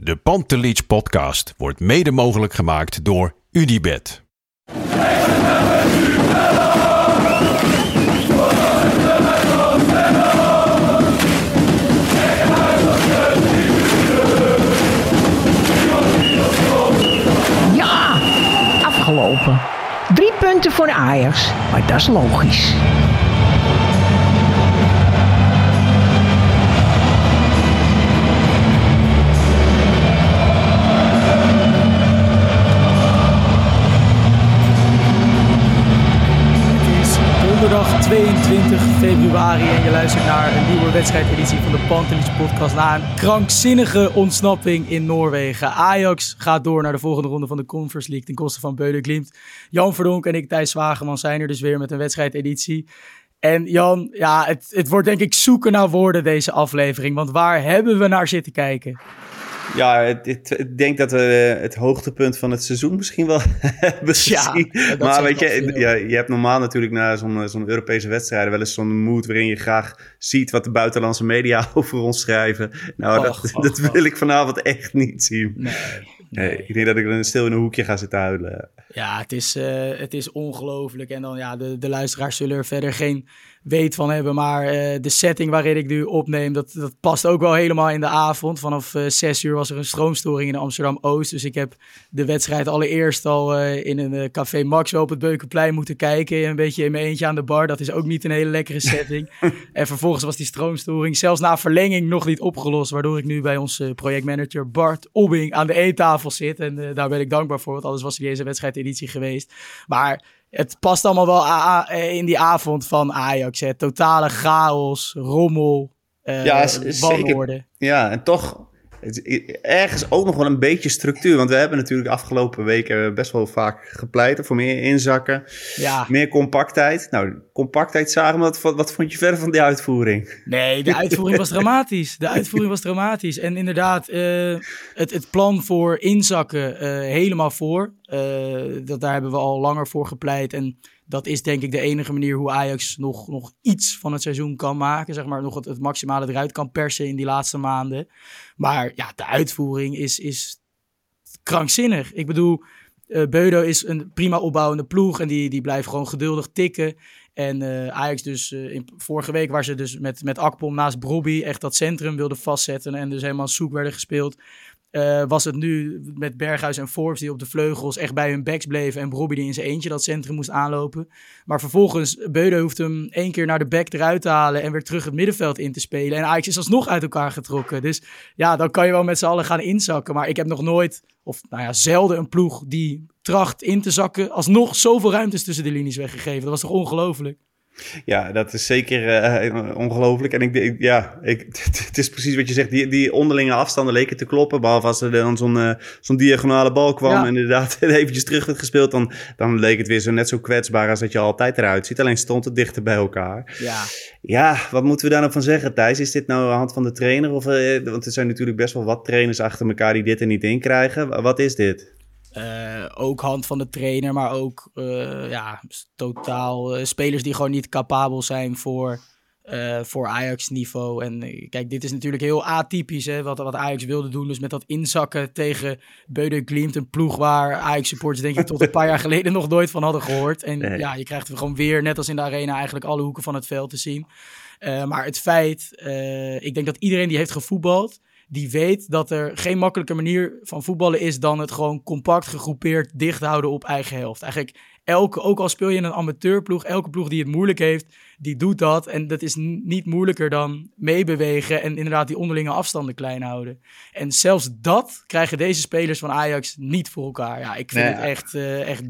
De Pantelich podcast wordt mede mogelijk gemaakt door Unibed. Ja, afgelopen. Drie punten voor Ajax, maar dat is logisch. 22 februari en je luistert naar een nieuwe wedstrijdeditie van de Pantelis podcast. Na een krankzinnige ontsnapping in Noorwegen. Ajax gaat door naar de volgende ronde van de Conference League ten koste van Glimt. Jan Verdonk en ik, Thijs Zwageman, zijn er dus weer met een wedstrijdeditie. En Jan, ja, het, het wordt denk ik zoeken naar woorden deze aflevering. Want waar hebben we naar zitten kijken? Ja, ik denk dat we het hoogtepunt van het seizoen misschien wel hebben Ja, gezien. dat maar weet je, ja, je hebt normaal natuurlijk na zo'n zo'n Europese wedstrijden wel eens zo'n mood waarin je graag ziet wat de buitenlandse media over ons schrijven. Nou, Och, dat, och, dat och. wil ik vanavond echt niet zien. Nee. Nee, ik denk dat ik dan stil in een hoekje ga zitten huilen. Ja, het is, eh, het is ongelooflijk. En dan, ja, de, de luisteraars zullen er verder geen weet van hebben. Maar eh, de setting waarin ik nu opneem, dat, dat past ook wel helemaal in de avond. Vanaf eh, zes uur was er een stroomstoring in Amsterdam-Oost. Dus ik heb de wedstrijd allereerst al in een café Maxwell op het Beukenplein moeten kijken. Een beetje in mijn eentje aan de bar. Dat is ook niet een hele lekkere setting. en vervolgens was die stroomstoring zelfs na verlenging nog niet opgelost. Waardoor ik nu bij onze projectmanager Bart Obbing aan de eettafel zit. En eh, daar ben ik dankbaar voor, want anders was deze wedstrijdeditie geweest. Maar het past allemaal wel a- a- in die avond van Ajax. Hè. Totale chaos, rommel, eh Ja, zeker. Ja, en toch het is ergens ook nog wel een beetje structuur. Want we hebben natuurlijk de afgelopen weken best wel vaak gepleit voor meer inzakken. Ja, Meer compactheid. Nou, compactheid zagen we. Wat, wat, vond je verder van die uitvoering? nee, de uitvoering was dramatisch. De uitvoering was dramatisch. En inderdaad, eh, het, het plan voor inzakken eh, helemaal voor. Eh, dat, daar hebben we al langer voor gepleit. En dat is denk ik de enige manier hoe Ajax nog, nog iets van het seizoen kan maken. Zeg maar, nog het, het maximale eruit kan persen in die laatste maanden. Maar ja, de uitvoering is, is krankzinnig. Ik bedoel, eh Beudo is een prima opbouwende ploeg en die, die blijft gewoon geduldig tikken. En eh, Ajax dus eh, in, vorige week waar ze dus met, met Akpom naast Brobby echt dat centrum wilden vastzetten en dus helemaal zoek werden gespeeld. Eh, was het nu met Berghuis en Forbes die op de vleugels echt bij hun backs bleven en Brobby die in zijn eentje dat centrum moest aanlopen. Maar vervolgens, Beudo hoeft hem één keer naar de back eruit te halen en weer terug het middenveld in te spelen. En Ajax is alsnog uit elkaar getrokken. Dus ja, dan kan je wel met z'n allen gaan inzakken. Maar ik heb nog nooit, of nou ja, zelden een ploeg die tracht in te zakken, alsnog zoveel ruimtes tussen de linies weggegeven. Dat was toch ongelooflijk? Ja, dat is zeker eh, ongelooflijk. En ik, ik- ja, ik, het is precies wat je zegt. Die, die onderlinge afstanden leken te kloppen. Behalve als er dan zo'n eh, zo'n diagonale bal kwam. Ja. En inderdaad eventjes terug werd gespeeld. Dan, dan leek het weer zo net zo kwetsbaar als dat je altijd eruit ziet. Alleen stond het dichter bij elkaar. Ja, Ja, wat moeten we daar nou van zeggen, Thijs? Is dit nou aan de hand van de trainer? Of, want er zijn natuurlijk best wel wat trainers achter elkaar die dit er niet in krijgen. Wat is dit? Eh, ook hand van de trainer, maar ook eh, ja, totaal eh, spelers die gewoon niet capabel zijn voor, voor Ajax-niveau. En kijk, dit is natuurlijk heel atypisch hè, wat, wat Ajax wilde doen. Dus met dat inzakken tegen Beude Glimt, een ploeg waar Ajax-supporters denk ik tot een paar jaar geleden nog nooit van hadden gehoord. En Nee. ja, je krijgt gewoon weer, net als in de arena, eigenlijk alle hoeken van het veld te zien. Maar het feit, ik denk dat iedereen die heeft gevoetbald, die weet dat er geen makkelijke manier van voetballen is dan het gewoon compact gegroepeerd dicht houden op eigen helft. Eigenlijk elke, ook al speel je in een amateurploeg, elke ploeg die het moeilijk heeft, die doet dat. En dat is niet moeilijker dan meebewegen en inderdaad die onderlinge afstanden klein houden. En zelfs dat krijgen deze spelers van Ajax niet voor elkaar. Ja, ik vind het echt, uh, echt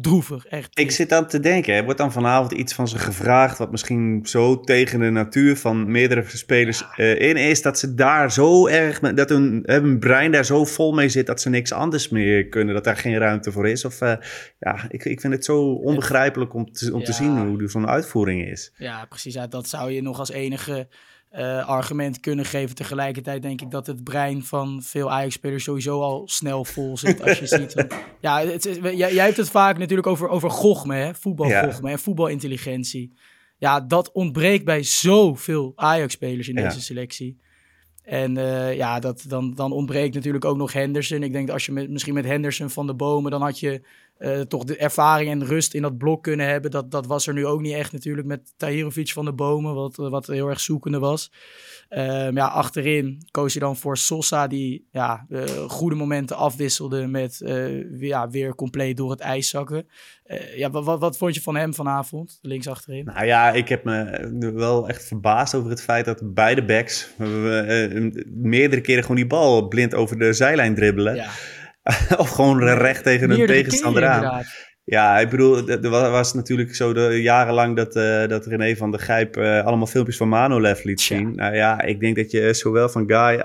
droevig. Echt. Ik zit aan te denken, er wordt dan vanavond iets van ze gevraagd, wat misschien zo tegen de natuur van meerdere spelers uh, in is, dat ze daar zo erg, dat hun, hun brein daar zo vol mee zit, dat ze niks anders meer kunnen, dat daar geen ruimte voor is. Of uh, ja, ik, ik vind het zo onbegrijpelijk om te, om te zien hoe zo'n uitvoering is. Ja, precies. dat zou je nog als enige uh, argument kunnen geven. Tegelijkertijd denk ik dat het brein van veel Ajax-spelers sowieso al snel vol zit. Als je ziet. ja, het is, jij, jij, hebt het vaak natuurlijk over, over gochme, hè? voetbalgochme ja. en voetbalintelligentie. Ja, dat ontbreekt bij zoveel Ajax-spelers in deze selectie. En uh, ja, dat, dan, dan ontbreekt natuurlijk ook nog Henderson. Ik denk dat als je met, misschien met Henderson van de Bomen, dan had je uh, toch de ervaring en rust in dat blok kunnen hebben. Dat, dat was er nu ook niet echt natuurlijk met Tahirovic van de Bomen, wat, wat heel erg zoekende was. Um, ja, achterin koos je dan voor Sosa, die ja, uh, goede momenten afwisselde met uh, ja, weer compleet door het ijs zakken. ja, wat, wat, wat vond je van hem vanavond, links achterin? Nou ja, ik heb me wel echt verbaasd over het feit dat beide backs meerdere keren gewoon die bal blind over de zijlijn dribbelen. Ja. of gewoon recht tegen een tegenstander aan. Ja, ik bedoel, er was natuurlijk zo de, jarenlang dat, uh, dat René van der Gijp uh, allemaal filmpjes van Manolev liet zien. Nou ja, ik denk dat je zowel van Guy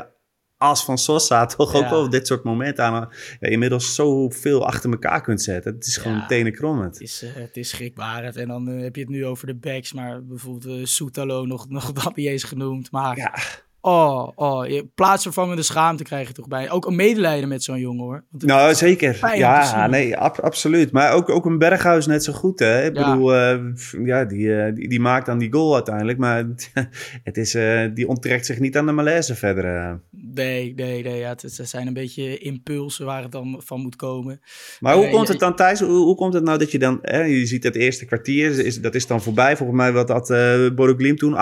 als van Sosa toch ook wel dit soort momenten aan ja, inmiddels zoveel achter elkaar kunt zetten. Het is gewoon tenenkrommend. Het is, uh, het is schrikbarend. En dan heb je het nu over de backs, maar bijvoorbeeld Soetalo nog, nog dat niet eens genoemd. Maar ja. Oh, oh, je plaatsvervangende schaamte krijg je toch bij. Ook een medelijden met zo'n jongen hoor. nou, zeker. Ja, nee, ab absoluut. Maar ook, ook een Berghuis net zo goed hè. Ik ja. bedoel, uh, ja, die, uh, die, die, maakt dan die goal uiteindelijk. Maar het is, uh, die onttrekt zich niet aan de malaise verder. Nee, nee, nee. Ja, het, het, zijn een beetje impulsen waar het dan van moet komen. Maar hoe komt het dan Thijs? Hoe, hoe komt het nou dat je dan, hè, je ziet het eerste kwartier, is, dat is dan voorbij. Volgens mij wat had uh, Bodo Glim toen,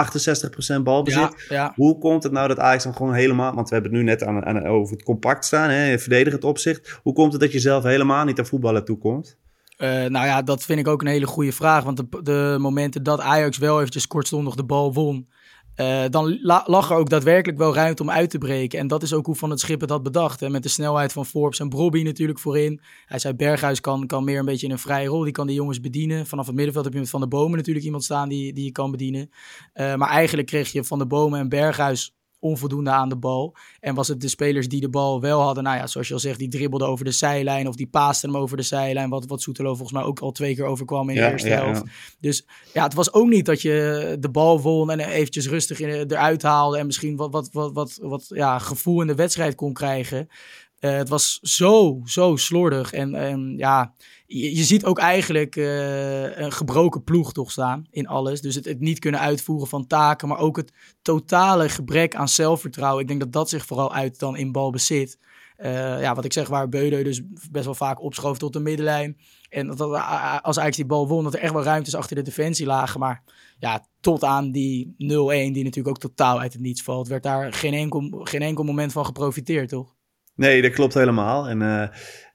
68% balbezit. Ja, ja. Hoe komt het nou dat Ajax dan gewoon helemaal... Want we hebben het nu net aan, aan, over het compact staan, hè, verdedigend opzicht. Hoe komt het dat je zelf helemaal niet aan voetballen toekomt? Uh, nou ja, dat vind ik ook een hele goede vraag. Want de, de momenten dat Ajax wel eventjes kortstondig de bal won... Uh, dan la lag er ook daadwerkelijk wel ruimte om uit te breken. En dat is ook hoe Van het Schip het had bedacht. Hè? Met de snelheid van Forbes en Brobby natuurlijk voorin. Hij zei Berghuis kan, kan meer een beetje in een vrije rol. Die kan die jongens bedienen. Vanaf het middenveld heb je met Van de Bomen natuurlijk iemand staan die, die je kan bedienen. Uh, maar eigenlijk kreeg je Van de Bomen en Berghuis onvoldoende aan de bal. En was het de spelers die de bal wel hadden, nou ja, zoals je al zegt, die dribbelden over de zijlijn of die paasten hem over de zijlijn, wat, wat Soetelo volgens mij ook al twee keer overkwam in de eerste ja, helft. Ja. Dus ja, het was ook niet dat je de bal won en eventjes rustig in, eruit haalde en misschien wat, wat, wat, wat, wat ja, gevoel in de wedstrijd kon krijgen. Uh, het was zo, zo slordig. En, ja, je, ziet ook eigenlijk uh, een gebroken ploeg toch staan in alles. Dus het, niet kunnen uitvoeren van taken, maar ook het totale gebrek aan zelfvertrouwen. Ik denk dat dat zich vooral uit dan in balbezit. Uh, ja, wat ik zeg, waar Beude dus best wel vaak opschoof tot de middenlijn. En dat, dat als eigenlijk die bal won, dat er echt wel ruimtes achter de defensie lagen. Maar ja, tot aan die 0-1, die natuurlijk ook totaal uit het niets valt, werd daar geen geen enkel moment van geprofiteerd, toch? Nee, dat klopt helemaal. En uh,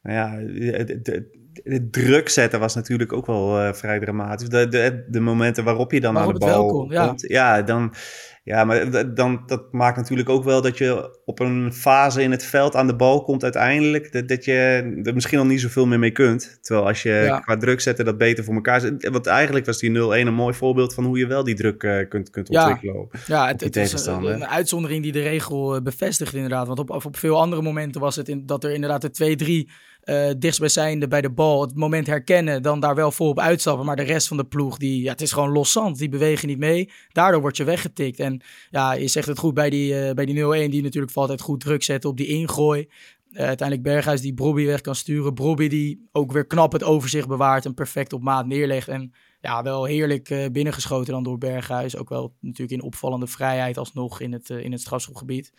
nou ja, de, de, druk zetten was natuurlijk ook wel uh, vrij dramatisch. De, de, de momenten waarop je dan waarop aan de bal komt, ja. ja, dan... Ja, maar dan, dat maakt natuurlijk ook wel dat je op een fase in het veld aan de bal komt uiteindelijk. Dat, dat je er misschien al niet zoveel meer mee kunt. Terwijl als je ja. qua druk zetten dat beter voor elkaar zet. Want eigenlijk was die 0-1 een mooi voorbeeld van hoe je wel die druk uh, kunt, kunt ontwikkelen. Ja, ja het, het is een, een, uitzondering die de regel bevestigt inderdaad. Want op, op veel andere momenten was het in, dat er inderdaad de 2-3 uh, dichtstbijzijnde bij de bal het moment herkennen, dan daar wel vol op uitstappen. Maar de rest van de ploeg, die, ja, het is gewoon loszand. Die bewegen niet mee. Daardoor word je weggetikt. En ja, je zegt het goed bij die, uh, bij die 0-1, die natuurlijk altijd goed druk zetten op die ingooi. Uh, uiteindelijk Berghuis die Brobby weg kan sturen. Brobby die ook weer knap het overzicht bewaart en perfect op maat neerlegt. En ja, wel heerlijk binnengeschoten dan door Berghuis. Ook wel natuurlijk in opvallende vrijheid alsnog in het, uh, in het strafschopgebied.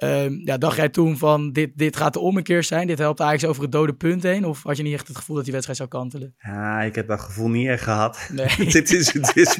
Ehm, ja, dacht jij toen van dit, dit gaat de ommekeer zijn? Dit helpt eigenlijk over het dode punt heen? Of had je niet echt het gevoel dat die wedstrijd zou kantelen? Ja, ik heb dat gevoel niet echt gehad. Nee. het, is, het, is,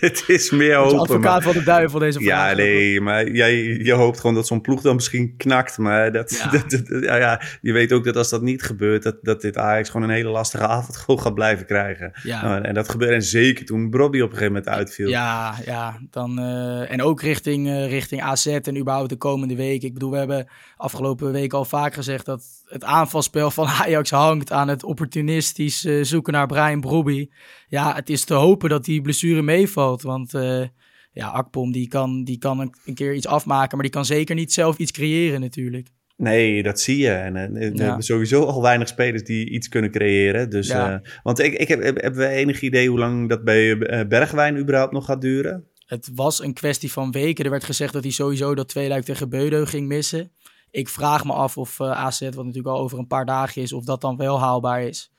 het is meer hopen. advocaat van de duivel deze vraag. Ja, nee, maar jij, je hoopt gewoon dat zo'n ploeg dan misschien knakt. Maar dat, ja. Dat, ja, ja, je weet ook dat als dat niet gebeurt, dat, dat dit Ajax gewoon een hele lastige avond gewoon gaat blijven krijgen. Ja. Nou, en dat gebeurde en zeker toen Bobby op een gegeven moment uitviel. Ja, ja dan, uh, en ook richting, uh, richting AZ en überhaupt de komende week ik bedoel, we hebben afgelopen week al vaak gezegd dat het aanvalspel van Ajax hangt aan het opportunistisch uh, zoeken naar Brian Brobby. Ja, het is te hopen dat die blessure meevalt, want uh, ja, Akpom die kan, die kan een, een, keer iets afmaken, maar die kan zeker niet zelf iets creëren natuurlijk. Nee, dat zie je. En ja. sowieso al weinig spelers die iets kunnen creëren. Dus, ja. want ik, ik heb, heb, hebben we enig idee hoe lang dat bij Bergwijn überhaupt nog gaat duren? Het was een kwestie van weken. Er werd gezegd dat hij sowieso dat tweeluik tegen Beudo ging missen. Ik vraag me af of uh, AZ, wat natuurlijk al over een paar dagen is, of dat dan wel haalbaar is.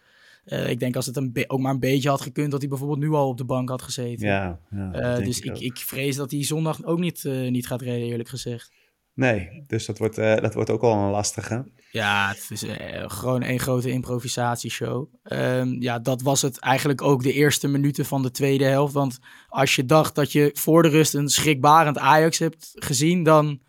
Uh, ik denk als het een ook maar een beetje had gekund, dat hij bijvoorbeeld nu al op de bank had gezeten. Ja, ja uh, dus ik, ik, vrees dat hij zondag ook niet, niet gaat rijden, eerlijk gezegd. Nee, dus dat wordt, dat wordt ook al een lastige. Ja, het is gewoon een grote improvisatieshow. Um, ja, dat was het eigenlijk ook de eerste minuten van de tweede helft. Want als je dacht dat je voor de rust een schrikbarend Ajax hebt gezien, dan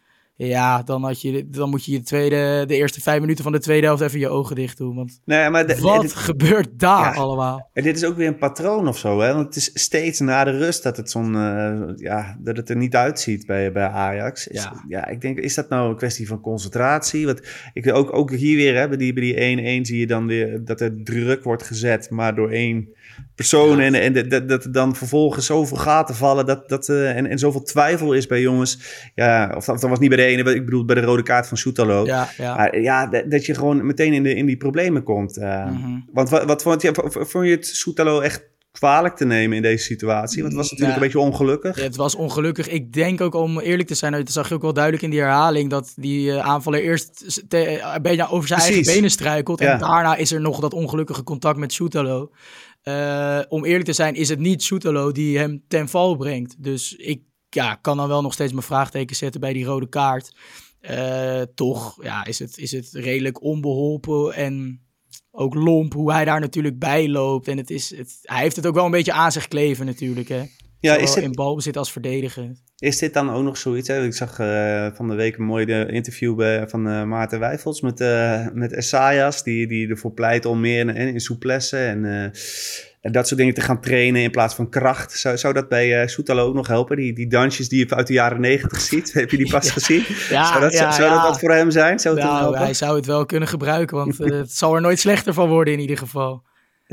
ja, dan, had je, dan moet je de, tweede, de eerste vijf minuten van de tweede helft even je ogen dicht doen. Want nee, maar wat gebeurt daar allemaal? En dit is ook weer een patroon of zo. Hè? Want het is steeds na de rust dat het, zo'n, uh, ja, dat het er niet uitziet bij, bij Ajax. Is, ja. ja, ik denk, is dat nou een kwestie van concentratie? Want ik, ook, ook hier weer, hè, bij die, bij die 1-1 zie je dan weer dat er druk wordt gezet, maar door één persoon. En, en dat, dat er dan vervolgens zoveel gaten vallen dat, dat, uh, en, en zoveel twijfel is bij jongens. Ja, of dat, was niet bij de ene, ik bedoel bij de rode kaart van Soetalo. Ja, ja. Maar, ja dat, dat, je gewoon meteen in, de, in die problemen komt. Uh, mm-hmm. Want wat, wat vond, je, vond je het Soetalo echt kwalijk te nemen in deze situatie? Want het was natuurlijk een beetje ongelukkig. Ja, het was ongelukkig. Ik denk ook, om eerlijk te zijn, dat zag je ook wel duidelijk in die herhaling, dat die uh, aanvaller eerst beetje over zijn eigen benen struikelt. En daarna is er nog dat ongelukkige contact met Soetalo. Uh, om eerlijk te zijn, is het niet Soetelo die hem ten val brengt. Dus ik ja, kan dan wel nog steeds mijn vraagteken zetten bij die rode kaart. Uh, toch ja, is, het, is het redelijk onbeholpen en ook lomp hoe hij daar natuurlijk bij loopt. En het is, het, hij heeft het ook wel een beetje aan zich kleven natuurlijk. Hè? Ja, is het... in balbezit als verdediger. Is dit dan ook nog zoiets? Hè? Ik zag uh, van de week een mooi interview bij, van uh, Maarten Wijfels met, uh, met die, die ervoor pleit om meer in, in souplesse en, en dat soort dingen te gaan trainen in plaats van kracht. Zou, zou dat bij Soetalo ook nog helpen? Die, die dansjes die je uit de jaren negentig ziet, heb je die pas gezien? Ja, zou dat, ja, zou dat wat voor hem zijn? Zou nou, hij zou het wel kunnen gebruiken, want het zal er nooit slechter van worden in ieder geval.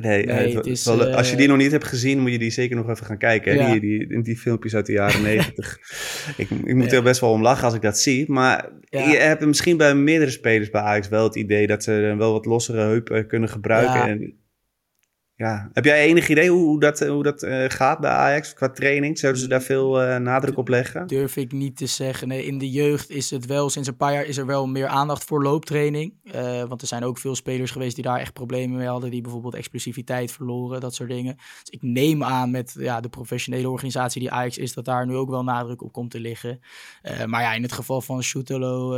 Nee, nee het, is, wel, als je die nog niet hebt gezien, moet je die zeker nog even gaan kijken. Ja. Die, die, die filmpjes uit de jaren negentig. ik, ik moet er best wel om lachen als ik dat zie. Maar je hebt misschien bij meerdere spelers bij Ajax wel het idee dat ze wel wat lossere heupen kunnen gebruiken. En ja. Heb jij enig idee hoe, hoe dat, hoe dat uh, gaat bij Ajax qua training? Zouden ze daar veel uh, nadruk op leggen? Durf ik niet te zeggen. Nee, in de jeugd is het wel, sinds een paar jaar is er wel meer aandacht voor looptraining. Uh, want er zijn ook veel spelers geweest die daar echt problemen mee hadden. Die bijvoorbeeld explosiviteit verloren, dat soort dingen. Dus ik neem aan met ja, de professionele organisatie die Ajax is, dat daar nu ook wel nadruk op komt te liggen. maar ja, in het geval van Schutelo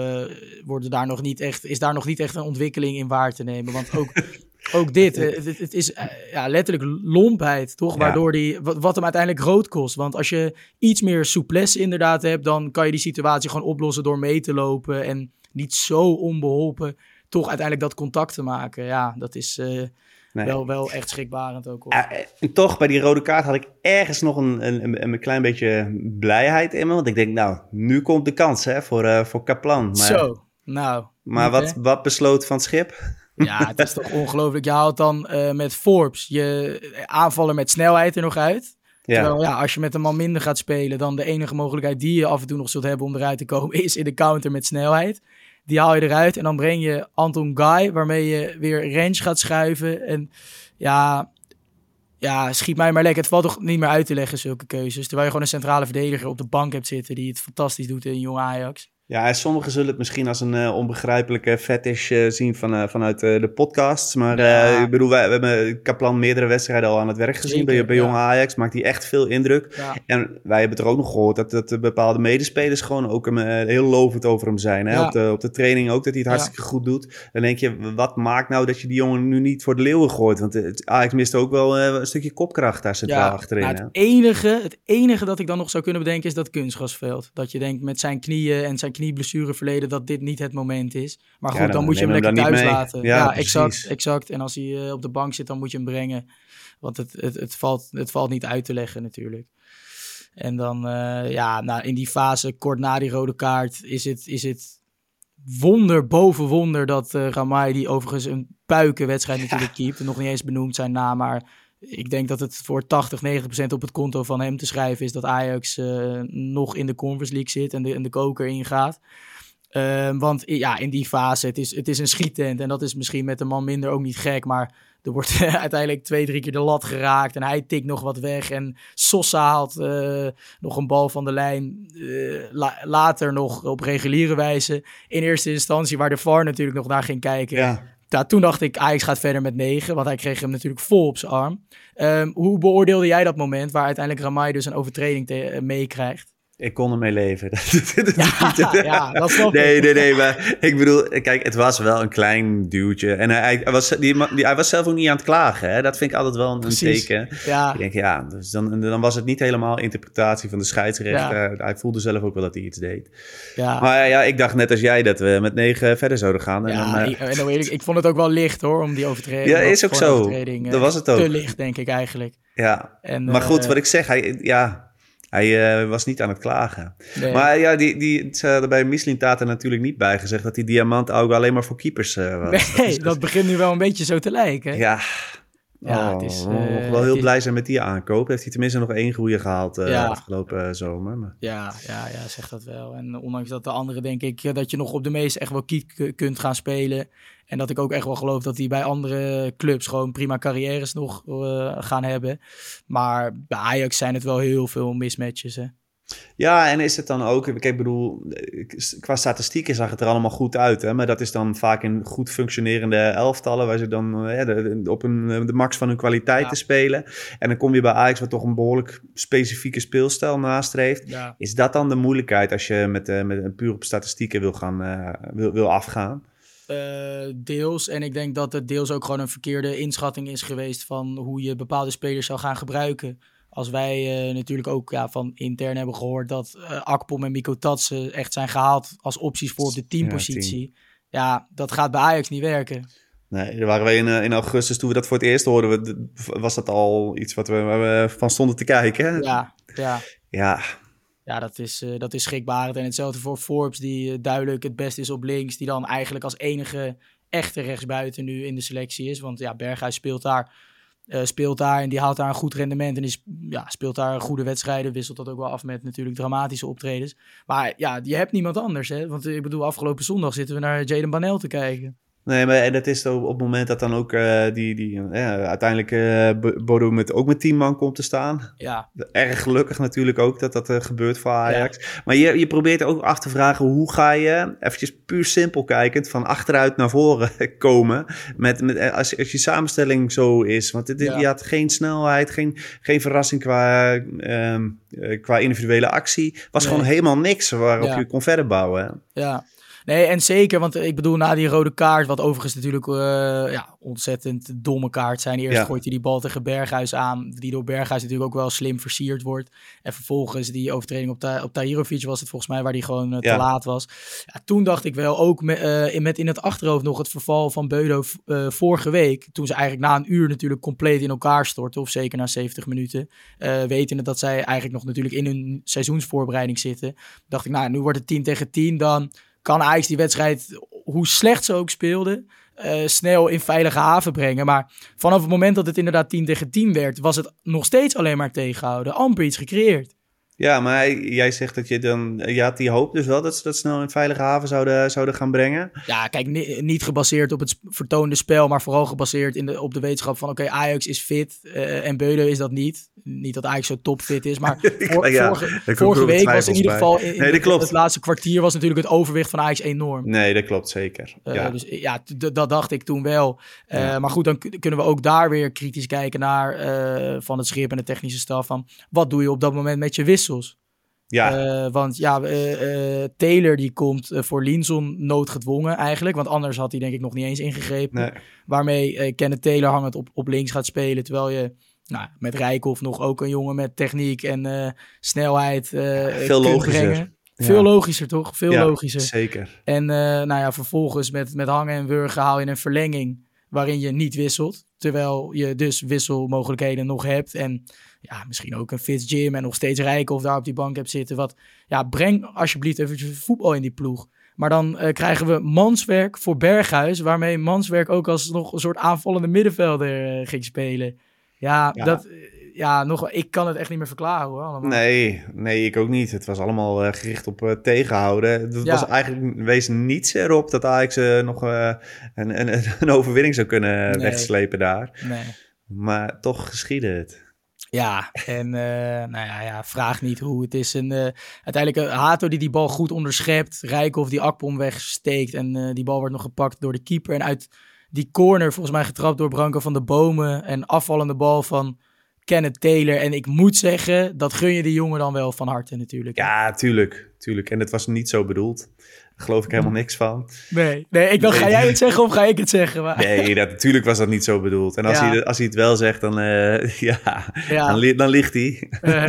worden daar nog niet echt, is daar nog niet echt een ontwikkeling in waar te nemen. Want ook Ook dit. Het, het, is uh, ja, letterlijk lompheid, toch? Waardoor die, wat, wat, hem uiteindelijk rood kost. Want als je iets meer souplesse inderdaad hebt, dan kan je die situatie gewoon oplossen door mee te lopen. En niet zo onbeholpen toch uiteindelijk dat contact te maken. Ja, dat is uh, nee. wel, wel echt schrikbarend ook. Hoor. en toch, bij die rode kaart had ik ergens nog een, een, een, klein beetje blijheid in me. Want ik denk, nou, nu komt de kans hè, voor, uh, voor Kaplan. Maar, Zo, nou. Maar wat, wat besloot Van Schip? Ja, het is toch ongelooflijk. Je haalt dan uh, met Forbes je aanvaller met snelheid er nog uit. Ja. Terwijl ja, als je met een man minder gaat spelen, dan de enige mogelijkheid die je af en toe nog zult hebben om eruit te komen, is in de counter met snelheid. Die haal je eruit en dan breng je Anton Guy, waarmee je weer range gaat schuiven. En ja, ja, schiet mij maar lekker. Het valt toch niet meer uit te leggen, zulke keuzes. Terwijl je gewoon een centrale verdediger op de bank hebt zitten die het fantastisch doet in Jong Ajax. Ja, en sommigen zullen het misschien als een uh, onbegrijpelijke fetish uh, zien van, uh, vanuit de podcasts. Maar ja. ik bedoel, wij, we hebben Kaplan meerdere wedstrijden al aan het werk gezien Zeker, bij, bij ja. Jong Ajax. Maakt hij echt veel indruk. Ja. En wij hebben er ook nog gehoord dat, dat bepaalde medespelers gewoon ook heel lovend over hem zijn. Hè? Op, de, op de training ook, dat hij het hartstikke goed doet. Dan denk je, wat maakt nou dat je die jongen nu niet voor de leeuwen gooit? Want het, Ajax mist ook wel een stukje kopkracht daar centraal achterin. Nou, het, enige, het enige dat ik dan nog zou kunnen bedenken is dat kunstgrasveld. Dat je denkt met zijn knieën en zijn verleden dat dit niet het moment is. Maar goed, dan, moet je hem lekker thuis laten. Ja, exact, exact. En als hij uh, op de bank zit, dan moet je hem brengen. Want het, het, het, valt, het valt niet uit te leggen natuurlijk. En dan, uh, ja, nou, in die fase, kort na die rode kaart, is het, is het wonder boven wonder dat uh, Ramai, die overigens een puikenwedstrijd natuurlijk keept, nog niet eens benoemd zijn naam, maar ik denk dat het voor 80, 90% op het konto van hem te schrijven is dat Ajax uh, nog in de Conference League zit en de, de koker ingaat. Uh, want ja, in die fase, het is, het is een schiettent en dat is misschien met de man minder ook niet gek, maar er wordt uiteindelijk twee, drie keer de lat geraakt en hij tikt nog wat weg en Sosa haalt uh, nog een bal van de lijn, la later nog op reguliere wijze. In eerste instantie waar de VAR natuurlijk nog naar ging kijken. Ja ja, toen dacht ik, Ajax gaat verder met 9, want hij kreeg hem natuurlijk vol op zijn arm. Um, hoe beoordeelde jij dat moment waar uiteindelijk Ramai dus een overtreding uh, meekrijgt? Ik kon ermee leven. ja, ja, dat snap Nee, nee, nee. Maar ik bedoel, kijk, het was wel een klein duwtje. En hij, hij was, die, die, hij was zelf ook niet aan het klagen. Hè? Dat vind ik altijd wel een, teken. Ja. Ik denk, ja, dus dan, dan was het niet helemaal interpretatie van de scheidsrechter. Hij voelde zelf ook wel dat hij iets deed. Ja. Maar ja, ik dacht net als jij dat we met negen verder zouden gaan. En ja, dan, uh... ik, ik, ik vond het ook wel licht hoor, om die overtreding. Ja, is ook zo. Dat was het ook. Te licht, denk ik eigenlijk. Ja, en, maar goed, uh, wat ik zeg, hij, ja, hij uh, was niet aan het klagen. Nee. Maar ja, die, die, ze hadden bij natuurlijk niet bijgezegd dat die diamant ook alleen maar voor keepers uh, was. Nee, dat, dat, begint nu wel een beetje zo te lijken. Ja. Ja, oh, het is, uh, wel heel is... blij zijn met die aankoop. Heeft hij tenminste nog één goede gehaald ja. afgelopen zomer. Maar... Ja, ja, ja, zeg dat wel. En ondanks dat de anderen denk ik dat je nog op de meeste echt wel kiek kunt gaan spelen. En dat ik ook echt wel geloof dat hij bij andere clubs gewoon prima carrières nog uh, gaan hebben. Maar bij Ajax zijn het wel heel veel mismatches. Hè? Ja, en is het dan ook, ik bedoel, qua statistieken zag het er allemaal goed uit. Hè? Maar dat is dan vaak in goed functionerende elftallen, waar ze dan ja, de, op een, de max van hun kwaliteit ja. te spelen. En dan kom je bij Ajax, wat toch een behoorlijk specifieke speelstijl nastreeft. Ja. Is dat dan de moeilijkheid als je met, uh, met puur op statistieken wil, gaan, uh, wil, wil afgaan? Uh, deels. En ik denk dat het deels ook gewoon een verkeerde inschatting is geweest van hoe je bepaalde spelers zou gaan gebruiken. Als wij uh, natuurlijk ook ja, van intern hebben gehoord dat uh, Akpom en Miko Tatsen echt zijn gehaald als opties voor de teampositie. Ja, team. ja, dat gaat bij Ajax niet werken. Nee, waren we in, in augustus, toen we dat voor het eerst hoorden, was dat al iets wat we, we van stonden te kijken. Ja, ja. Ja, ja, dat is, uh, dat is schrikbarend. En hetzelfde voor Forbes, die uh, duidelijk het beste is op links. Die dan eigenlijk als enige echte rechtsbuiten nu in de selectie is. Want ja, Berghuis speelt daar, uh, speelt daar en die haalt daar een goed rendement. En die ja, speelt daar goede wedstrijden. Wisselt dat ook wel af met natuurlijk dramatische optredens. Maar ja, je hebt niemand anders. Hè? Want ik bedoel, afgelopen zondag zitten we naar Jaden Banel te kijken. Nee, maar en dat is op het moment dat dan ook uh, die, die ja, uiteindelijk uh, Bodo met, ook met tien man komt te staan. Ja. Erg gelukkig natuurlijk ook dat dat uh, gebeurt voor Ajax. Ja. Maar je, je probeert ook af te vragen hoe ga je, eventjes puur simpel kijkend, van achteruit naar voren komen. Met, met, als, als je samenstelling zo is. Want dit, ja. je had geen snelheid, geen, geen verrassing qua, um, qua individuele actie. Was nee. gewoon helemaal niks waarop je kon verder bouwen. Ja. Nee, en zeker, want ik bedoel, na die rode kaart, wat overigens natuurlijk uh, ja, ontzettend domme kaart zijn. Eerst ja. gooit hij die bal tegen Berghuis aan, die door Berghuis natuurlijk ook wel slim versierd wordt. En vervolgens die overtreding op, Ta op Tahirovic was het volgens mij, waar die gewoon uh, ja. te laat was. Ja, toen dacht ik wel, ook met, uh, in, met in het achterhoofd nog het verval van Beudo vorige week. Toen ze eigenlijk na een uur natuurlijk compleet in elkaar stortten, of zeker na 70 minuten. wetende dat zij eigenlijk nog natuurlijk in hun seizoensvoorbereiding zitten. Dacht ik, nou, nu wordt het 10 tegen 10, dan kan Ajax die wedstrijd, hoe slecht ze ook speelde, uh, snel in veilige haven brengen. Maar vanaf het moment dat het inderdaad 10 tegen 10 werd, was het nog steeds alleen maar tegenhouden. Amper iets gecreëerd. Ja, maar jij zegt dat je dan... Je had die hoop dus wel dat ze dat snel in veilige haven zouden, zouden gaan brengen. Ja, kijk, niet gebaseerd op het vertoonde spel, maar vooral gebaseerd in de, op de wetenschap van... Oké, Ajax is fit uh, en Beude is dat niet. Niet dat Ajax zo topfit is, maar voor, ja, vorige, vorige week was in ieder geval... In, nee, dat klopt. Het laatste kwartier was natuurlijk het overwicht van Ajax enorm. Nee, dat klopt zeker. Uh, ja. Dus ja, dat dacht ik toen wel. Uh, ja. Maar goed, dan kunnen we ook daar weer kritisch kijken naar van het schip en de technische staf. Van wat doe je op dat moment met je wissels? Ja. Uh, want ja, uh, uh, Taylor die komt voor Linson noodgedwongen eigenlijk. Want anders had hij denk ik nog niet eens ingegrepen. Nee. Waarmee Kenneth Taylor hangend op, op links gaat spelen. Terwijl je nou, met Rijkoff nog ook een jongen met techniek en snelheid Veel logischer. Brengen. Veel logischer toch? Veel ja, logischer. Zeker. En nou ja, vervolgens met, met hangen en wurgen haal je een verlenging waarin je niet wisselt. Terwijl je dus wisselmogelijkheden nog hebt. En ja, misschien ook een Fitz Jim en nog steeds Rijken of daar op die bank hebt zitten. Wat, ja, breng alsjeblieft even voetbal in die ploeg. Maar dan uh, krijgen we manswerk voor Berghuis, waarmee manswerk ook als nog een soort aanvallende middenvelder uh, ging spelen. Ja, ja, dat, ja, nog, ik kan het echt niet meer verklaren hoor. Allemaal. Nee, nee, ik ook niet. Het was allemaal uh, gericht op tegenhouden. Het ja. was eigenlijk, wees niets erop dat Ajax nog een, een, een, overwinning zou kunnen nee. wegslepen daar. Nee. Maar toch geschiedde het. Ja, en nou ja, ja, vraag niet hoe. Het is een, uiteindelijk Hato die die bal goed onderschept. Rijkoff die Akpom wegsteekt en die bal wordt nog gepakt door de keeper. En uit die corner volgens mij getrapt door Branko van de Bomen. En afvallende bal van Kenneth Taylor. En ik moet zeggen, dat gun je die jongen dan wel van harte natuurlijk. Ja, tuurlijk. tuurlijk. En het was niet zo bedoeld geloof ik helemaal niks van. Nee, nee ik dacht, ga jij het zeggen of ga ik het zeggen? Maar... Nee, dat, natuurlijk was dat niet zo bedoeld. En als, ja. hij, als hij het wel zegt, dan, uh, ja, ja. Dan, dan, ligt hij. Uh,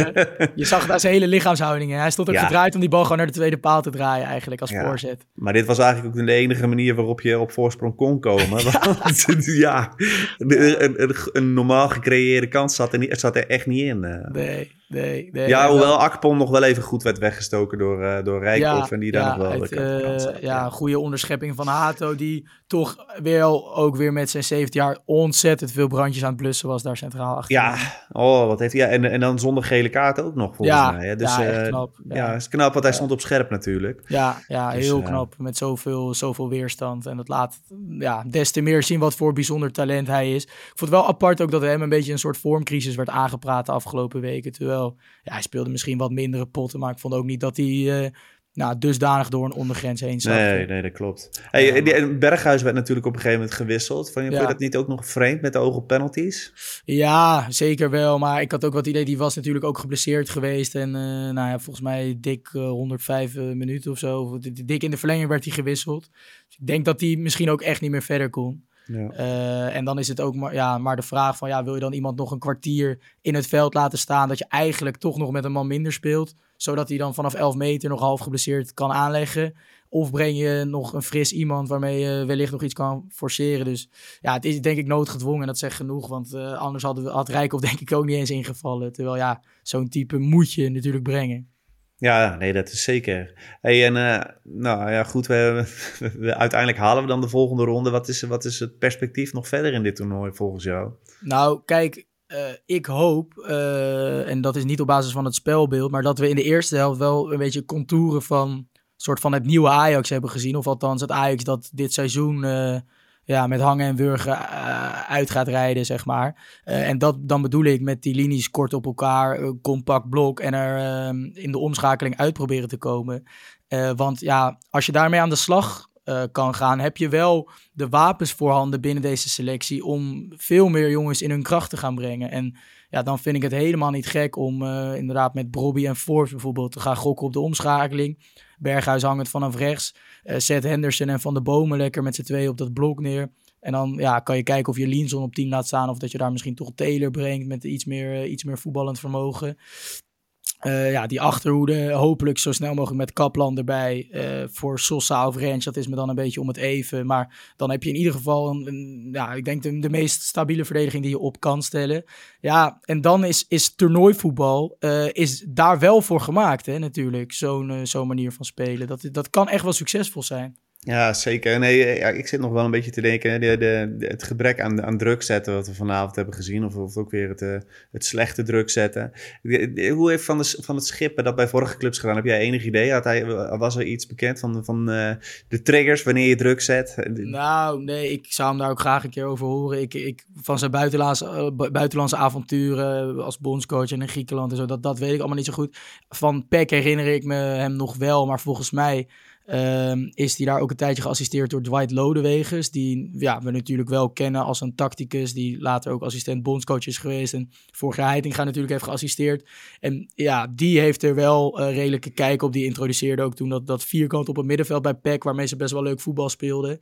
je zag het aan zijn hele lichaamshouding. Hè? Hij stond ook ja. gedraaid om die bal gewoon naar de tweede paal te draaien eigenlijk als voorzet. Maar dit was eigenlijk ook de enige manier waarop je op voorsprong kon komen. Want, ja, een, een, een, normaal gecreëerde kans zat er, niet, zat er echt niet in. Uh. Nee, nee, nee. Ja, hoewel Akpom nog wel even goed werd weggestoken door, uh, door Rijkoff. en die daar nog wel... Het, uh, ja, een goede onderschepping van Hato, die toch wel ook weer met zijn 17 jaar ontzettend veel brandjes aan het blussen was daar centraal achter. Ja, oh, wat heeft hij. Ja, en, en dan zonder gele kaart ook nog, volgens ja, mij. Hè? Dus, ja, echt knap. Uh, ja, is knap, want hij stond op scherp natuurlijk. Ja, ja dus, heel knap. Met zoveel, zoveel weerstand. En dat laat ja, des te meer zien wat voor bijzonder talent hij is. Ik vond het wel apart ook dat hem een beetje een soort vormcrisis werd aangepraat de afgelopen weken. Terwijl ja, hij speelde misschien wat mindere potten, maar ik vond ook niet dat hij... Nou, dusdanig door een ondergrens heen zat. Nee, nee, dat klopt. Hey, die, Berghuis werd natuurlijk op een gegeven moment gewisseld. Vond je, ja. dat niet ook nog vreemd met de ogen op penalties? Ja, zeker wel. Maar ik had ook wat idee, die was natuurlijk ook geblesseerd geweest. En uh, nou ja, volgens mij dik uh, 105 uh, minuten of zo. Dik in de verlenging werd hij gewisseld. Dus ik denk dat hij misschien ook echt niet meer verder kon. Ja. Uh, en dan is het ook maar, ja, maar de vraag van, ja, wil je dan iemand nog een kwartier in het veld laten staan, dat je eigenlijk toch nog met een man minder speelt, zodat hij dan vanaf 11 meter nog half geblesseerd kan aanleggen? Of breng je nog een fris iemand waarmee je wellicht nog iets kan forceren? Dus ja, het is denk ik noodgedwongen, dat zegt genoeg, want uh, anders we, had Rijkoff denk ik ook niet eens ingevallen. Terwijl ja, zo'n type moet je natuurlijk brengen. Ja, nee, dat is zeker. En uh, nou ja, goed, we, uiteindelijk halen we dan de volgende ronde. Wat is, wat is het perspectief nog verder in dit toernooi volgens jou? Nou, kijk, uh, ik hoop, uh, en dat is niet op basis van het spelbeeld, maar dat we in de eerste helft wel een beetje contouren van soort van het nieuwe Ajax hebben gezien. Of althans het Ajax dat dit seizoen ja, met hangen en wurgen uh, uit gaat rijden, zeg maar. Uh, en dat, dan bedoel ik met die linies kort op elkaar, uh, compact blok en er in de omschakeling uit proberen te komen. want ja, als je daarmee aan de slag kan gaan, heb je wel de wapens voorhanden binnen deze selectie om veel meer jongens in hun kracht te gaan brengen. En ja, dan vind ik het helemaal niet gek om inderdaad met Brobby en Forbes bijvoorbeeld te gaan gokken op de omschakeling. Berghuis hangend vanaf rechts. Uh, zet Henderson en Van de Bomen lekker met z'n twee op dat blok neer. En dan ja, kan je kijken of je Linson op 10 laat staan. Of dat je daar misschien toch Taylor brengt met iets meer, uh, iets meer voetballend vermogen. Uh, ja, die achterhoede hopelijk zo snel mogelijk met Kaplan erbij. Uh, voor Sosa of Rens, dat is me dan een beetje om het even. Maar dan heb je in ieder geval, een, ja, ik denk de, meest stabiele verdediging die je op kan stellen. Ja, en dan is, is toernooivoetbal uh, is daar wel voor gemaakt, hè, natuurlijk. Zo'n zo'n manier van spelen. Dat, dat kan echt wel succesvol zijn. Ja, zeker. Nee, ja, ik zit nog wel een beetje te denken, de, de, het gebrek aan, aan druk zetten wat we vanavond hebben gezien, of, of ook weer het, uh, het slechte druk zetten. Hoe heeft Van, de, van het Schippen dat bij vorige clubs gedaan? Heb jij enig idee? Had hij, was er iets bekend van, van uh, de triggers wanneer je druk zet? Nou, nee, ik zou hem daar ook graag een keer over horen. Ik, ik, van zijn buitenlandse, buitenlandse avonturen als bondscoach in Griekenland en zo, dat, dat weet ik allemaal niet zo goed. Van Peck herinner ik me hem nog wel, maar volgens mij Um, is hij daar ook een tijdje geassisteerd door Dwight Lodewegens, die ja, we natuurlijk wel kennen als een tacticus, die later ook assistent bondscoach is geweest en vorig jaar Heitinga natuurlijk heeft geassisteerd. En ja, die heeft er wel uh, redelijke kijk op. Die introduceerde ook toen dat, dat vierkant op het middenveld bij PEC, waarmee ze best wel leuk voetbal speelden.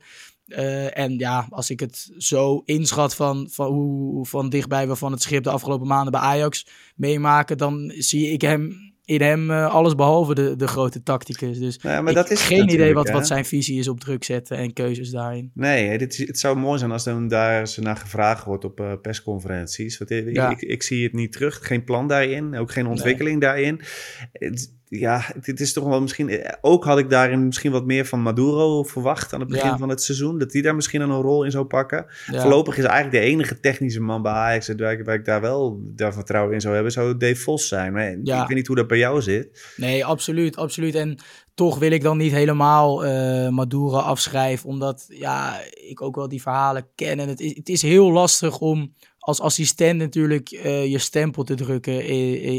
Uh, en ja, als ik het zo inschat van, van hoe van dichtbij we van het schip de afgelopen maanden bij Ajax meemaken, dan zie ik hem in hem uh, alles behalve de, de grote tacticus. Dus ja, maar ik dat is geen idee wat, wat zijn visie is op druk zetten en keuzes daarin. Nee, dit is, het zou mooi zijn als dan daar ze naar gevraagd wordt op uh, persconferenties. Want ik, ik, ik, zie het niet terug. Geen plan daarin, ook geen ontwikkeling daarin. Het, ja, dit is toch wel misschien. Eh, ook had ik daarin misschien wat meer van Maduro verwacht aan het begin van het seizoen. Dat hij daar misschien een rol in zou pakken. Voorlopig is eigenlijk de enige technische man bij Ajax. Waar ik, waar ik daar wel daar vertrouwen in zou hebben, zou Dave Vos zijn. Maar ik weet niet hoe dat bij jou zit. Nee, absoluut, absoluut. En toch wil ik dan niet helemaal uh, Maduro afschrijven. Omdat ja, ik ook wel die verhalen ken. En het is, het is heel lastig om als assistent natuurlijk uh, je stempel te drukken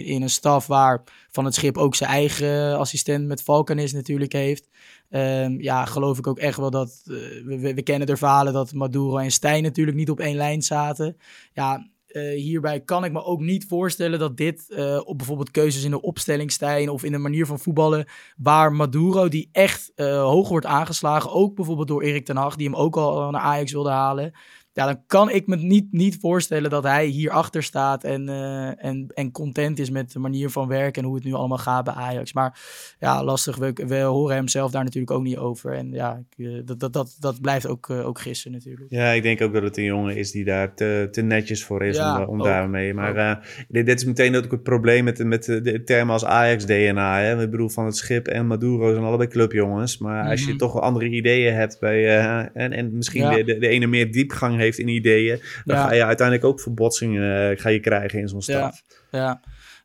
in, een staf waar van het schip ook zijn eigen assistent met Valkanis natuurlijk heeft. Um, ja, geloof ik ook echt wel dat, uh, we, we, kennen de verhalen dat Maduro en Stijn natuurlijk niet op één lijn zaten. Ja, uh, hierbij kan ik me ook niet voorstellen dat dit op bijvoorbeeld keuzes in de opstelling Stijn of in de manier van voetballen, waar Maduro die echt hoog wordt aangeslagen, ook bijvoorbeeld door Erik ten Hag, die hem ook al naar Ajax wilde halen, ja, dan kan ik me niet, niet voorstellen dat hij hierachter staat en, uh, en, en content is met de manier van werken en hoe het nu allemaal gaat bij Ajax. Maar ja, lastig. We, we horen hem zelf daar natuurlijk ook niet over. En ja, uh, dat, dat, dat, dat blijft ook, uh, ook gissen natuurlijk. Ja, ik denk ook dat het een jongen is die daar te, te netjes voor is ja, om, om daarmee. Maar dit, dit, is meteen ook het probleem met, met de termen als Ajax-DNA. Hè? Ik bedoel, van het schip en Maduro zijn allebei clubjongens. Maar mm -hmm. als je mhm. toch andere ideeën hebt bij, en, en misschien ja. de, de, de ene meer diepgang heeft in ideeën, dan ga je uiteindelijk ook verbotsingen uh, ga je krijgen in zo'n stad. Ja, ja.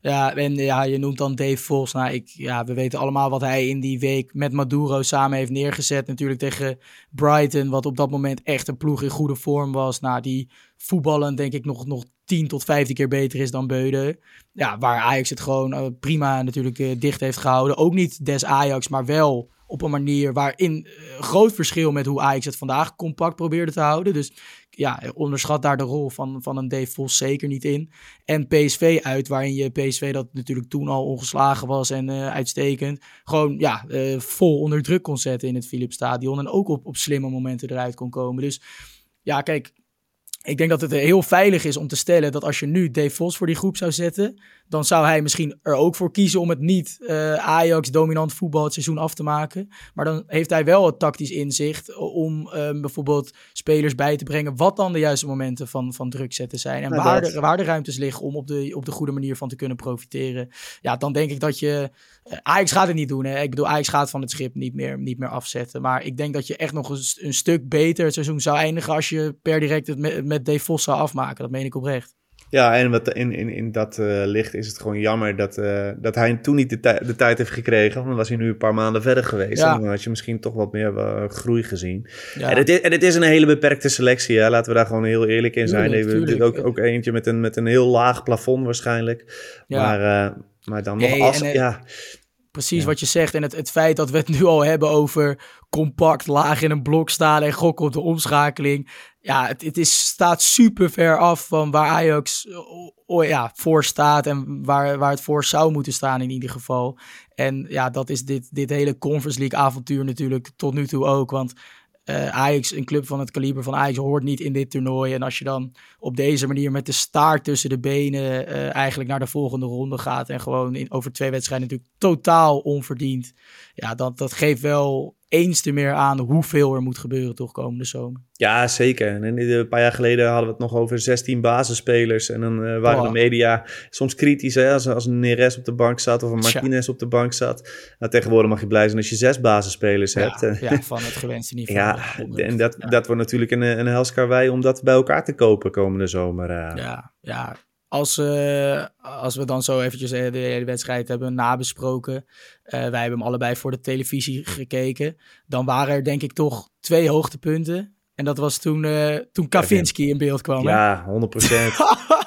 Ja, en ja, je noemt dan Dave Vos. Nou, ik, ja, we weten allemaal wat hij in die week met Maduro samen heeft neergezet. Natuurlijk tegen Brighton, wat op dat moment echt een ploeg in goede vorm was. Nou, die voetballen denk ik nog, nog 10 tot 15 keer beter is dan Beuden. Ja, waar Ajax het gewoon uh, prima natuurlijk uh, dicht heeft gehouden. Ook niet des Ajax, maar wel op een manier waarin uh, groot verschil met hoe Ajax het vandaag compact probeerde te houden. Dus ja, onderschat daar de rol van, van een Dave Vos zeker niet in. En PSV uit, waarin je PSV dat natuurlijk toen al ongeslagen was en uh, uitstekend. Gewoon ja, uh, vol onder druk kon zetten in het Philipsstadion. En ook op, op slimme momenten eruit kon komen. Dus ja, kijk, ik denk dat het heel veilig is om te stellen dat als je nu Dave Vos voor die groep zou zetten, dan zou hij misschien er ook voor kiezen om het niet uh, Ajax dominant voetbal het seizoen af te maken. Maar dan heeft hij wel het tactisch inzicht om um, bijvoorbeeld spelers bij te brengen wat dan de juiste momenten van, van druk zetten zijn. En waar, de, waar de ruimtes liggen om op de, op de goede manier van te kunnen profiteren. Ja, dan denk ik dat je... Uh, Ajax gaat het niet doen. Hè? Ik bedoel, Ajax gaat van het schip niet meer, niet meer afzetten. Maar ik denk dat je echt nog een, een stuk beter het seizoen zou eindigen als je per direct het met, met Dave Vos zou afmaken. Dat meen ik oprecht. Ja, en wat in, in, in dat uh, licht is het gewoon jammer dat, uh, dat hij toen niet de, tij de tijd heeft gekregen. Want dan was hij nu een paar maanden verder geweest. Ja. En dan had je misschien toch wat meer uh, groei gezien. Ja. En, het is, en het is een hele beperkte selectie. Hè? Laten we daar gewoon heel eerlijk in zijn. Tuurlijk, tuurlijk. Ook, ook eentje met een, met een heel laag plafond waarschijnlijk. Ja. Maar, maar dan nog als... ja, precies wat je zegt. En het, het feit dat we het nu al hebben over compact, laag in een blok staan en gokken op de omschakeling. Ja, het, het is, staat super ver af van waar Ajax oh, ja, voor staat en waar, waar het voor zou moeten staan in ieder geval. En ja, dat is dit, dit hele Conference League avontuur natuurlijk tot nu toe ook. Want uh, Ajax, een club van het kaliber van Ajax, hoort niet in dit toernooi. En als je dan op deze manier met de staart tussen de benen uh, eigenlijk naar de volgende ronde gaat. En gewoon in, over twee wedstrijden natuurlijk totaal onverdiend. Ja, dat, dat geeft wel eens te meer aan hoeveel er moet gebeuren toch komende zomer. Ja, zeker. En een paar jaar geleden hadden we het nog over 16 basisspelers. En dan uh, waren de media soms kritisch hè, als, als een Neres op de bank zat of een Martinez op de bank zat. Nou, tegenwoordig mag je blij zijn als je zes basisspelers hebt. Ja, van het gewenste niveau. ja, en dat, dat wordt natuurlijk een, een helskarwei om dat bij elkaar te kopen komende zomer. Uh. Ja, ja, als, uh, als we dan zo eventjes de hele wedstrijd hebben nabesproken. Uh, wij hebben hem allebei voor de televisie gekeken. Dan waren er denk ik toch twee hoogtepunten. En dat was toen, uh, toen Kavinski in beeld kwam. Ja, 100%.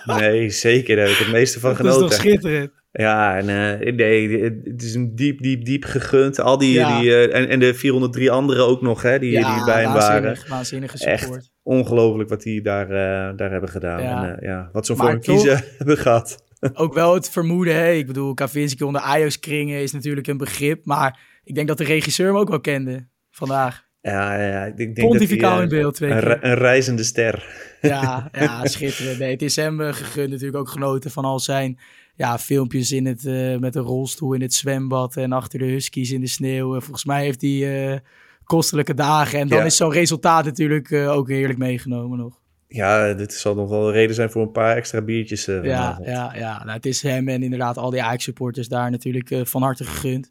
nee, zeker. Daar heb ik het meeste van genoten. Dat is toch schitterend. Ja, en uh, nee, het is een diep, diep, diep gegund. Al die, die uh, en, en de 403 anderen ook nog, hè, die, ja, die bij hem waren. Waanzinnige support. Echt ongelooflijk wat die daar, uh, daar hebben gedaan. Ja. En, ja, wat ze voor een kiezen hebben gehad. ook wel het vermoeden, hè. Ik bedoel, Kavinski onder Ajax-kringen is natuurlijk een begrip. Maar ik denk dat de regisseur hem ook wel kende vandaag. Ja, ja, ik denk, Pontificaal dat in beeld, twee een, keer. een reizende ster. Ja, ja schitterend. Nee, het is hem gegund natuurlijk ook genoten van al zijn ja, filmpjes in het, uh, met een rolstoel in het zwembad en achter de huskies in de sneeuw. volgens mij heeft hij uh, kostelijke dagen. En dan ja. is zo'n resultaat natuurlijk uh, ook heerlijk meegenomen nog. Ja, dit zal nog wel een reden zijn voor een paar extra biertjes. Uh, ja, ja, ja. Nou, het is hem en inderdaad al die Ajax-supporters daar natuurlijk uh, van harte gegund.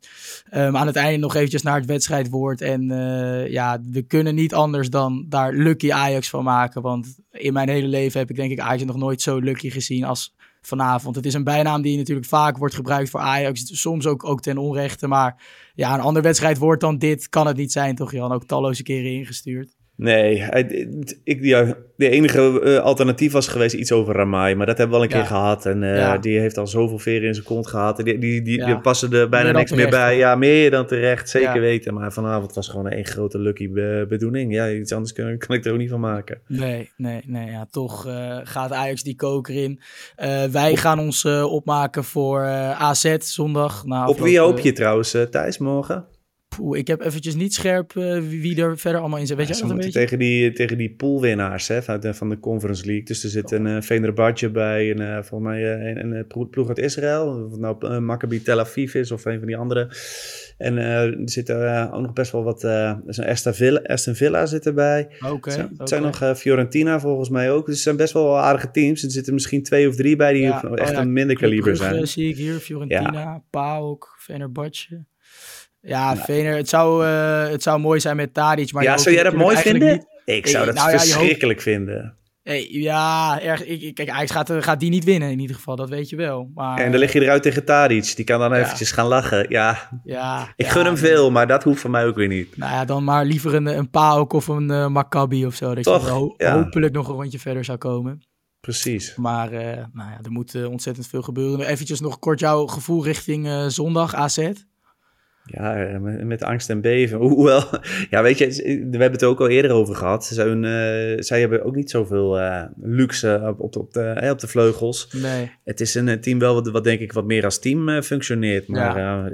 Um, aan het einde nog eventjes naar het wedstrijdwoord. En uh, ja, we kunnen niet anders dan daar Lucky Ajax van maken. Want in mijn hele leven heb ik denk ik Ajax nog nooit zo lucky gezien als vanavond. Het is een bijnaam die natuurlijk vaak wordt gebruikt voor Ajax. Soms ook, ook ten onrechte. Maar ja, een ander wedstrijdwoord dan dit kan het niet zijn, toch Jan? Ook talloze keren ingestuurd. Nee, ik, ja, de enige uh, alternatief was geweest iets over Ramai. Maar dat hebben we al een ja. keer gehad. En uh, ja. die heeft al zoveel veren in zijn kont gehad. Die, die, die, die passen er bijna niks meer bij. Ja, meer dan terecht, zeker weten. Maar vanavond was gewoon een grote lucky be bedoeling. Ja, iets anders kan, kan, ik er ook niet van maken. Nee, nee, nee. Ja, toch uh, gaat Ajax die koker in. wij Op, gaan ons opmaken voor AZ zondag. Nou, Op wie hoop je trouwens, Thijs, morgen? Poeh, ik heb eventjes niet scherp uh, wie er verder allemaal in zit. Weet ja, je dat een beetje? Tegen die, tegen die poolwinnaars hè, van, de, van de Conference League. Dus er zit een uh, Venerbahce bij en uh, volgens mij een, een ploeg uit Israël. Of nou Maccabi Tel Aviv is of een van die andere. En er zitten ook nog best wel wat... er is een Aston Villa, Aston Villa zit erbij. Oké. Okay, het okay. zijn nog Fiorentina volgens mij ook. Dus het zijn best wel aardige teams. Er zitten misschien twee of drie bij die ja, echt oh ja, een minder kaliber zijn. zie ik hier. Fiorentina, ja. PAOK, Venerbahce. Ja, nou. Vener, het zou, uh, het zou mooi zijn met Tadic. Maar ja, zou jij dat mooi vinden? Niet... Ik zou dat nou, verschrikkelijk ja, vinden. Hey, ja, erg, ik, kijk, Ajax gaat, gaat die niet winnen in ieder geval, dat weet je wel. Maar, en dan lig je eruit tegen Tadic, die kan dan ja. eventjes gaan lachen. Ja, ja ik gun hem veel, maar dat hoeft van mij ook weer niet. Nou ja, dan maar liever een, een Paok of een uh, Maccabi of zo. Dat Toch, je ho ja. hopelijk nog een rondje verder zou komen. Precies. Maar uh, nou ja, er moet uh, ontzettend veel gebeuren. Eventjes nog kort jouw gevoel richting zondag AZ. Ja, met, met, angst en beven. Hoewel, ja, weet je, we hebben het ook al eerder over gehad. Zij, uh, zij hebben ook niet zoveel uh, luxe op, op, op, de, eh, op de vleugels. Nee. Het is een team wel wat, wat denk ik wat meer als team uh, functioneert. Maar ja.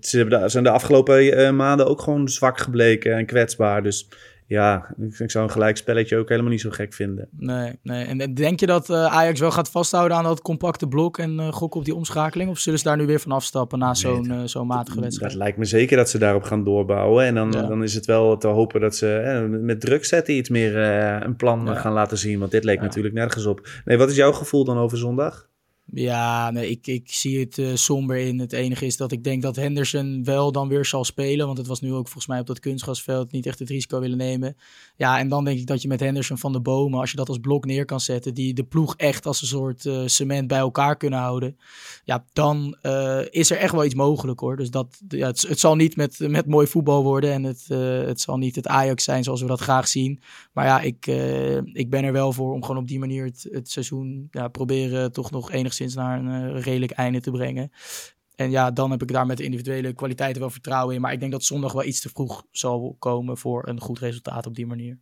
ze zijn de afgelopen maanden ook gewoon zwak gebleken en kwetsbaar. Dus ja, ik zou een gelijk spelletje ook helemaal niet zo gek vinden. Nee, nee. En denk je dat uh, Ajax wel gaat vasthouden aan dat compacte blok en uh, gokken op die omschakeling? Of zullen ze daar nu weer van afstappen na zo'n nee, uh, zo'n matige wedstrijd? Dat lijkt me zeker dat ze daarop gaan doorbouwen. En dan, ja. dan is het wel te hopen dat ze met druk zetten iets meer een plan ja. gaan laten zien. Want dit leek ja. natuurlijk nergens op. Nee, wat is jouw gevoel dan over zondag? Ja, nee, ik, ik zie het uh, somber in. Het enige is dat ik denk dat Henderson wel dan weer zal spelen. Want het was nu ook volgens mij op dat kunstgrasveld niet echt het risico willen nemen. Ja, en dan denk ik dat je met Henderson van de bomen, als je dat als blok neer kan zetten, die de ploeg echt als een soort uh, cement bij elkaar kunnen houden. Ja, dan uh, is er echt wel iets mogelijk hoor. Dus dat, ja, het, het zal niet met, met mooi voetbal worden. En het, het zal niet het Ajax zijn zoals we dat graag zien. Maar ja, ik, ik ben er wel voor om gewoon op die manier het, het seizoen ja, proberen toch nog enigszins naar een uh, redelijk einde te brengen. En ja, dan heb ik daar met de individuele kwaliteiten wel vertrouwen in. Maar ik denk dat zondag wel iets te vroeg zal komen voor een goed resultaat op die manier.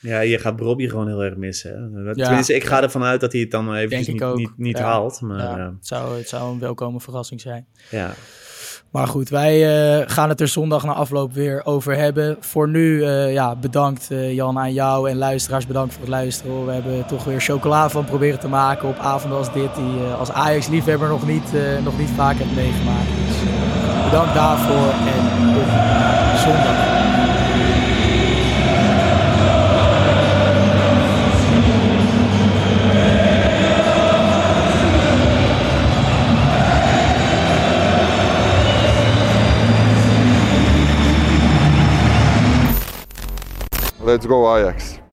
Ja, je gaat Bobby gewoon heel erg missen. Hè? Ja, Tenminste, ik ga ervan uit dat hij het dan even niet, niet, niet, ja. haalt. Maar, ja, het, zou, het zou een welkome verrassing zijn. Ja. Maar goed, wij uh, gaan het er zondag na afloop weer over hebben. Voor nu, uh, ja, bedankt uh, Jan aan jou en luisteraars bedankt voor het luisteren. We hebben toch weer chocola van proberen te maken op avonden als dit, die als Ajax-liefhebber nog niet, nog niet vaak hebt meegemaakt. Dus bedankt daarvoor en tot zondag. Let's go Ajax.